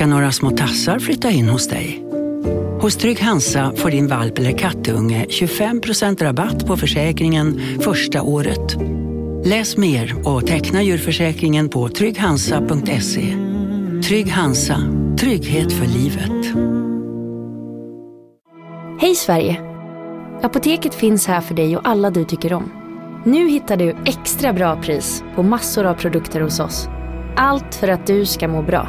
Ska några små tassar flytta in hos dig? Hos Trygg Hansa får din valp eller kattunge 25% rabatt på försäkringen första året. Läs mer och teckna djurförsäkringen på trygghansa.se. Trygg Hansa, trygghet för livet. Hej Sverige! Apoteket finns här för dig och alla du tycker om. Nu hittar du extra bra pris på massor av produkter hos oss. Allt för att du ska må bra.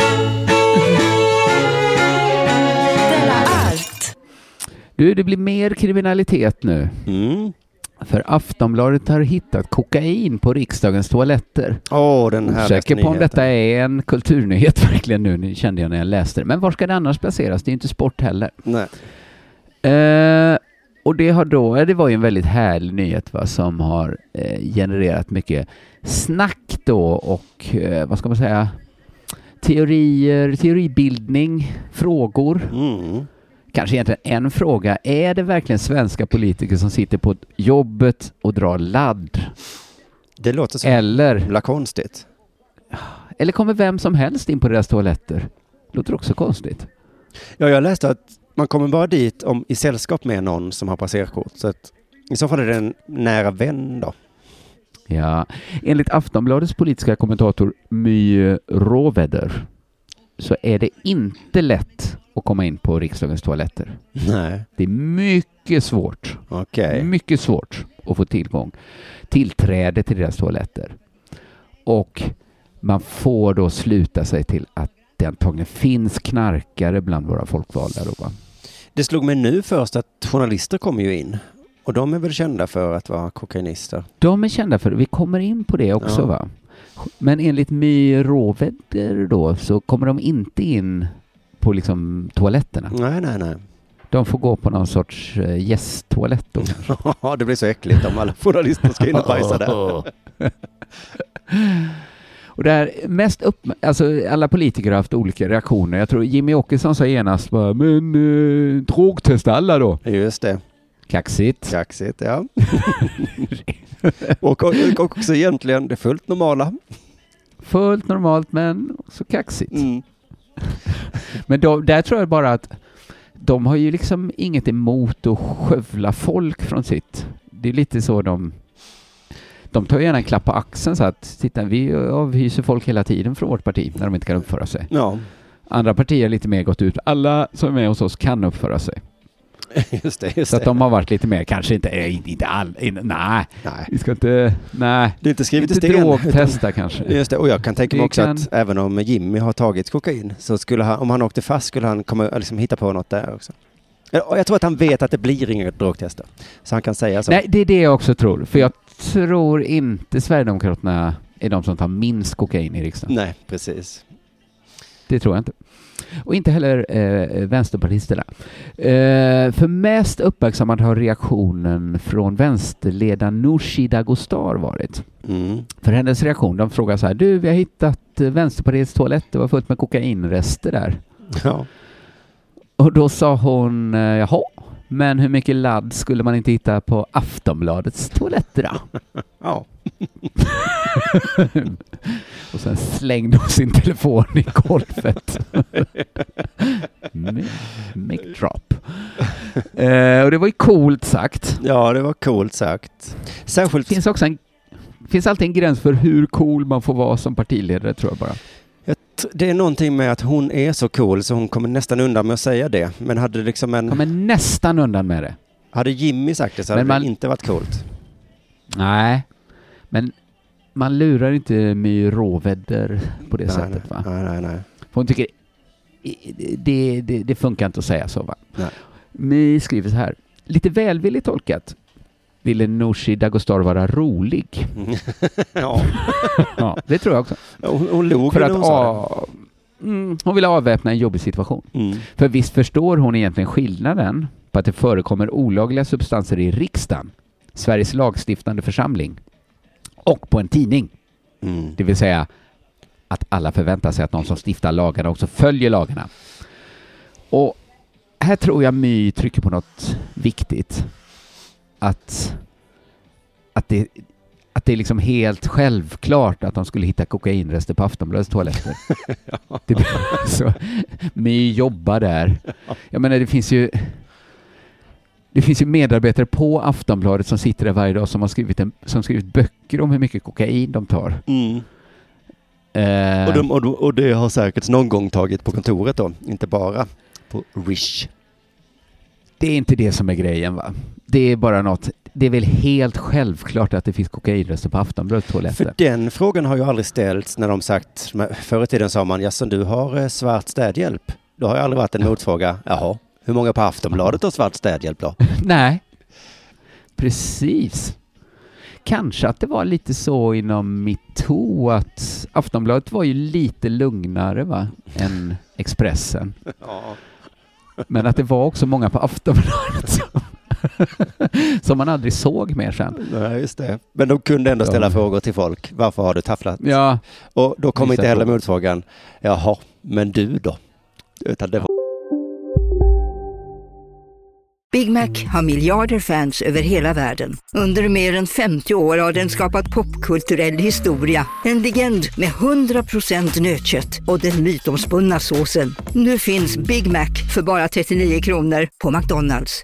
Du, det blir mer kriminalitet nu. Mm. För Aftonbladet har hittat kokain på riksdagens toaletter. Åh, den här Osäker på om detta är en kulturnyhet verkligen nu, nu kände jag när jag läste det. Men var ska det annars placeras? Det är ju inte sport heller. Nej. Eh, och det har då, det var ju en väldigt härlig nyhet va, som har eh, genererat mycket snack då och eh, vad ska man säga, teorier, teoribildning, frågor. Mm. Kanske egentligen en fråga. Är det verkligen svenska politiker som sitter på jobbet och drar ladd? Det låter så Eller, himla konstigt. eller kommer vem som helst in på deras toaletter? Låter också konstigt. Ja, jag läste att man kommer bara dit om i sällskap med någon som har passerkort. Så att i så fall är det en nära vän då. Ja, enligt Aftonbladets politiska kommentator My Råväder så är det inte lätt att komma in på riksdagens toaletter. Nej, Det är mycket svårt, okej. mycket svårt att få tillgång, tillträde till deras toaletter. Och man får då sluta sig till att det antagligen finns knarkare bland våra folkvalda då va? Det slog mig nu först att journalister kommer ju in. Och de är väl kända för att vara kokainister. De är kända för det. Vi kommer in på det också Ja. va? Men enligt My Råväder då så kommer de inte in på liksom toaletterna. Nej, nej, nej. De får gå på någon sorts eh, gästtoalett då. Ja, det blir så äckligt om alla journalister ska in och bajsa där. Och det här mest upp, alltså alla politiker har haft olika reaktioner. Jag tror Jimmy Åkesson sa genast bara, men eh, drogtesta alla då. Just det. Kaxigt. Kaxigt, ja. och, och, och också egentligen det fullt normala. Fullt normalt men så kaxigt. Mm. Men då, där tror jag bara att de har ju liksom inget emot att skövla folk från sitt. Det är lite så de... De tar gärna en klapp på axeln så att titta, vi avhyser folk hela tiden från vårt parti när de inte kan uppföra sig. Ja, Andra partier har lite mer gått ut, alla som är med hos oss kan uppföra sig. just det. Just Så att de har varit lite mer, kanske inte, eh, inte, inte all, in, nej, Nej, vi ska inte, nej, det är inte skrivet i inte sten. drogtesta kanske. Just det, och jag kan tänka mig också kan- att även om Jimmy har tagit kokain så skulle han, om han åkte fast skulle han komma, liksom hitta på något där också. Jag tror att han vet att det blir inga drogtester. Så han kan säga så. Nej, det är det jag också tror. För jag tror inte Sverigedemokraterna är de som tar minst kokain i riksdagen. Nej, precis. Det tror jag inte. Och inte heller eh, vänsterpartisterna. Eh, för mest uppmärksammad har reaktionen från vänsterledaren Nooshi Dadgostar varit. Mm. För hennes reaktion, de frågar så här, du vi har hittat eh, Vänsterpartiets toalett, det var fullt med kokainrester där. Ja. Och då sa hon, eh, jaha, men hur mycket ladd skulle man inte hitta på Aftonbladets toaletter då? ja. Och sen slängde hon sin telefon i golvet. Mic drop. Eh, och det var ju coolt sagt. Ja, det var coolt sagt. Det Särskilt, finns också en finns alltid en gräns för hur cool man får vara som partiledare tror jag bara. Det är någonting med att hon är så cool så hon kommer nästan undan med att säga det. Men hade liksom en, Kommer nästan undan med det. hade Jimmy sagt det så hade man- det inte varit coolt. Nej, men man lurar inte My Råväder på det nej, sättet va? nej, nej, nej. För hon tycker det, det, det funkar inte att säga så va? Nej. My skriver så här. Lite välvilligt tolkat ville Nooshi Dagostar vara rolig. ja, Ja, det tror jag också. hon, hon log För att, hon ah, mm, hon ville avväpna en jobbig situation. Mm. För visst förstår hon egentligen skillnaden på att det förekommer olagliga substanser i riksdagen, Sveriges lagstiftande församling, och på en tidning. Mm. Det vill säga att alla förväntar sig att någon som stiftar lagarna också följer lagarna. Och här tror jag My trycker på något viktigt. Att, att, det, att det är liksom helt självklart att de skulle hitta kokainrester på Aftonbladets toaletter. det, blir så, My jobbar där. Jag menar, det finns ju det finns ju medarbetare på Aftonbladet som sitter där varje dag som har skrivit, en, som skrivit böcker om hur mycket kokain de tar. Mm. Eh, Och, de, och, de- och det har säkert någon gång tagit på kontoret då, inte bara på Rish. Det är inte det som är grejen va? Det är bara något, det är väl helt självklart att det finns kokainrester på Aftonbladets För toaletter. den frågan har ju aldrig ställts när de sagt, förr i tiden sa man, jaså du har eh, svart städhjälp? Då har ju aldrig varit en motfråga, jaha, hur många på Aftonbladet har svart städhjälp då? Nej, precis. Kanske att det var lite så inom metoo att Aftonbladet var ju lite lugnare va, än Expressen. Ja. Men att det var också många på Aftonbladet som, som man aldrig såg mer sen. Nej, just det. Men de kunde ändå ställa Ja. frågor till folk. Varför har du tafflat? Ja, Och då kom Vissa inte heller motfrågan, jaha, men du då? Utan det var Big Mac har miljarder fans över hela världen. Under mer än 50 år har den skapat popkulturell historia. En legend med 100% nötkött och den mytomspunna såsen. Nu finns Big Mac för bara 39 kronor på McDonalds.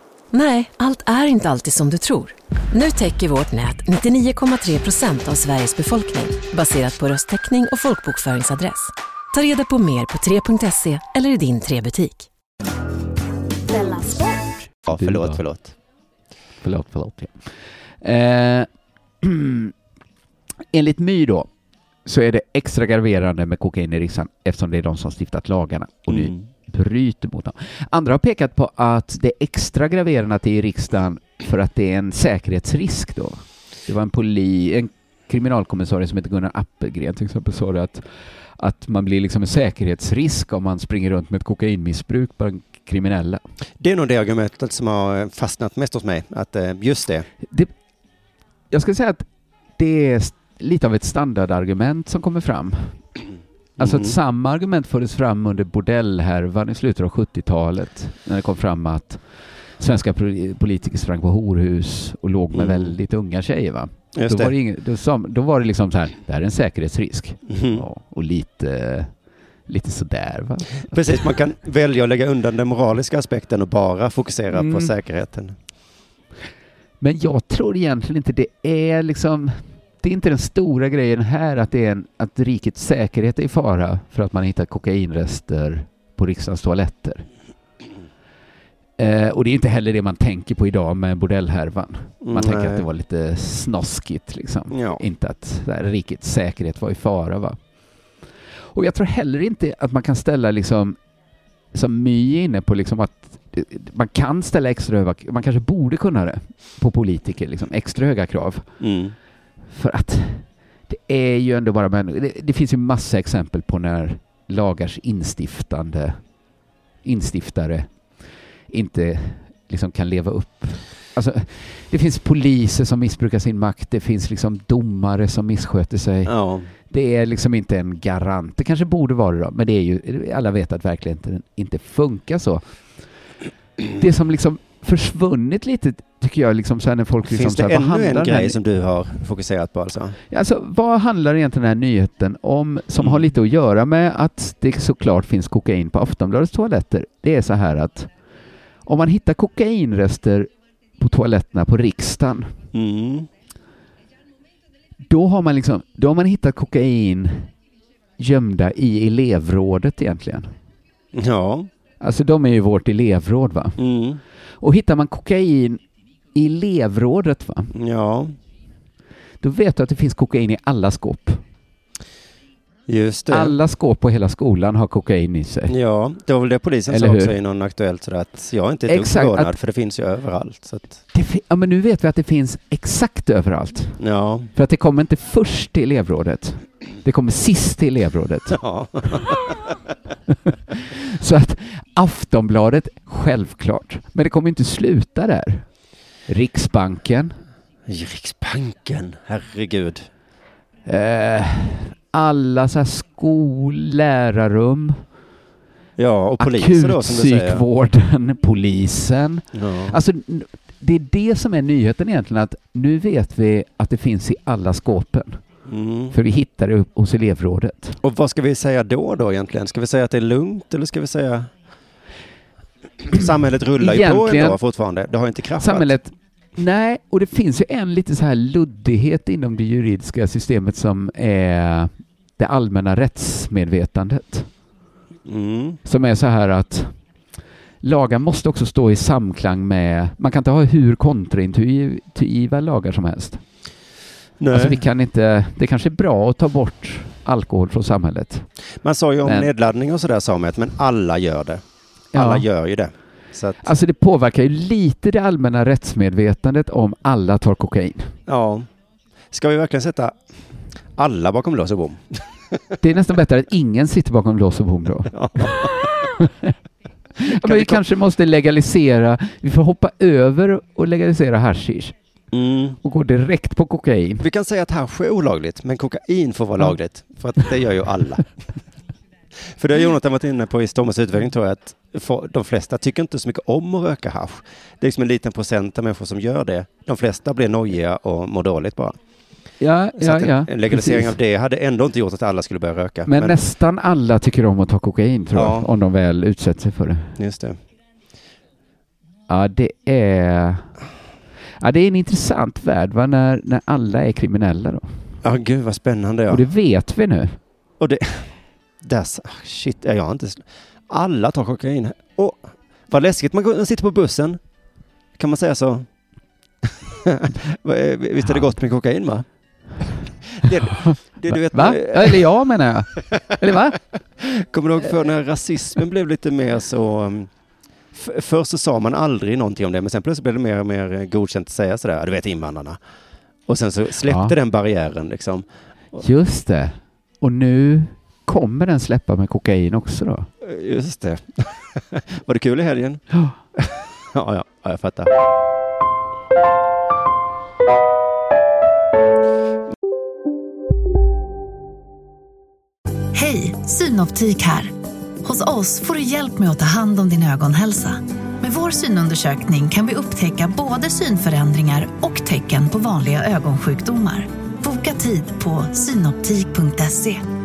Nej, allt är inte alltid som du tror. Nu täcker vårt nät 99,3 procent av Sveriges befolkning baserat på röstteckning och folkbokföringsadress. Ta reda på mer på 3.se eller i din 3-butik. Ja, förlåt, förlåt. Förlåt, förlåt. Ja. Eh, enligt My då, så är det extra graverande med kokain i riksdagen eftersom det är de som stiftat lagarna och nu Mm. Bryter mot dem. Andra har pekat på att det är extra graverande att det är i riksdagen för att det är en säkerhetsrisk då. Det var en, poli, en kriminalkommissarie som heter Gunnar Appelgren till exempel sa det att, att man blir liksom en säkerhetsrisk om man springer runt med ett kokainmissbruk bland kriminella. Det är nog det argumentet som har fastnat mest hos mig, att eh, just det. det, jag ska säga att det är lite av ett standardargument som kommer fram. Alltså Mm. att samma argument fördes fram under bordellhärvan i slutet av 70-talet när det kom fram att svenska politiker sprang på horhus och låg med Mm. väldigt unga tjejer. Va? Just Då, var det. det ing, då, sa, då var det liksom så här, det här är en säkerhetsrisk. Mhm. Ja, och lite, lite sådär. Va? Precis, man kan välja att lägga undan den moraliska aspekten och bara fokusera Mm. på säkerheten. Men jag tror egentligen inte det är liksom det är inte den stora grejen här att, det är en, att rikets säkerhet är i fara för att man hittat kokainrester på riksdagens toaletter. Eh, och det är inte heller det man tänker på idag med bordellhärvan. Man tänker Nej. att det var lite snoskigt liksom. Ja. Inte att här, rikets säkerhet var i fara. Va? Och jag tror heller inte att man kan ställa liksom, som My är inne på, liksom att man kan ställa extra höga, man kanske borde kunna det, på politiker, liksom, extra höga krav. Mm. För att det är ju ändå bara människor. Det, det finns ju massa exempel på när lagars instiftande instiftare inte liksom kan leva upp. Alltså, det finns poliser som missbrukar sin makt, det finns liksom domare som missköter sig. Ja. Det är liksom inte en garant. Det kanske borde vara det då, men det är ju, alla vet att verkligheten inte funkar så. Det som liksom försvunnit lite, tycker jag, liksom så här när folk liksom Finns så här, det vad ännu en grej som du har fokuserat på alltså? Ja, Alltså, vad handlar egentligen den här nyheten om som Mm. har lite att göra med att det såklart finns kokain på Aftonbladets toaletter? Det är så här att om man hittar kokainrester på toaletterna på riksdagen, Mm. då har man liksom, då har man hittat kokain gömda i elevrådet egentligen. Ja. Alltså de är ju vårt elevråd va? Mm. Och hittar man kokain i elevrådet va? Ja, Då vet du att det finns kokain i alla skåp. Alla skåp på hela skolan har kokain i sig. Ja, det var väl det polisen Eller sa hur? också i någon Aktuellt sådär att jag är inte ett dugg Exakt, förvånad att- för det finns ju överallt. Så att, Det fi- ja, men nu vet vi att det finns exakt överallt. ja. För att det kommer inte först till elevrådet. Det kommer sist till elevrådet. ja. Så att Aftonbladet, självklart. Men det kommer inte sluta där. Riksbanken, Riksbanken, herregud. eh, alla så här skol, lärarrum, Ja, och poliser då som du säger. polisen. Ja. Alltså, det är det som är nyheten egentligen, att nu vet vi att det finns i alla skåpen. Mm. För vi hittar det hos elevrådet. Och vad ska vi säga då då egentligen? Ska vi säga att det är lugnt eller ska vi säga Samhället rullar ju på ändå fortfarande. Det har inte kraftat. Samhället, nej, och det finns ju en lite så här luddighet inom det juridiska systemet som är det allmänna rättsmedvetandet. Mm. Som är så här att lagar måste också stå i samklang med, man kan inte ha hur kontraintuitiva lagar som helst. Nej. Alltså vi kan inte, det kanske är bra att ta bort alkohol från samhället. Man sa ju om Men- nedladdning och sådär sa man att men alla gör det. Alla Ja. gör ju det. Att, Alltså det påverkar ju lite det allmänna rättsmedvetandet om alla tar kokain. ja. Ska vi verkligen sätta alla bakom lås och bom? Det är nästan bättre att ingen sitter bakom lås och bom då. Ja. Men vi kanske måste legalisera, vi får hoppa över och legalisera hashish Mm. och gå direkt på kokain. Vi kan säga att hasch är olagligt, men kokain får vara Ja. lagligt. För att det gör ju alla. för det har Jonathan varit inne på i Stormens utveckling tror jag att de flesta tycker inte så mycket om att röka hasch. Det är liksom en liten procent av människor som gör det. De flesta blir nojiga och mår dåligt bara. Ja, Så ja, en, ja. en legalisering precis. av det hade ändå inte gjort att alla skulle börja röka. Men, nästan alla tycker om att ta kokain tror Ja. jag, om de väl utsätter sig för det. Just det. Ja, det är... Ja, det är en intressant värld va? När, när alla är kriminella då. Ja, gud vad spännande. Ja. Och det vet vi nu. Och det... Där, sa- shit, ja, jag har inte... Alla tar kokain. Och vad läskigt, man, sitter på bussen. Kan man säga så? Är- Visst är det gott med kokain va? Det, det, du vet, Va? eh, eller jag menar jag. Eller va? Kommer du ihåg för när rasismen blev lite mer så... f- Först så sa man aldrig någonting om det, men sen plötsligt blev det mer och mer eh, godkänt att säga sådär, du vet invandrarna. Och sen så släppte Ja. den barriären liksom. Just det. Och nu kommer den släppa med kokain också då. Eh, Just det. Var det kul i helgen? Ja. Ja, ja, ja jag fattar. Hej, Synoptik här. Hos oss får du hjälp med att ta hand om din ögonhälsa. Med vår synundersökning kan vi upptäcka både synförändringar och tecken på vanliga ögonsjukdomar. Boka tid på synoptik.se.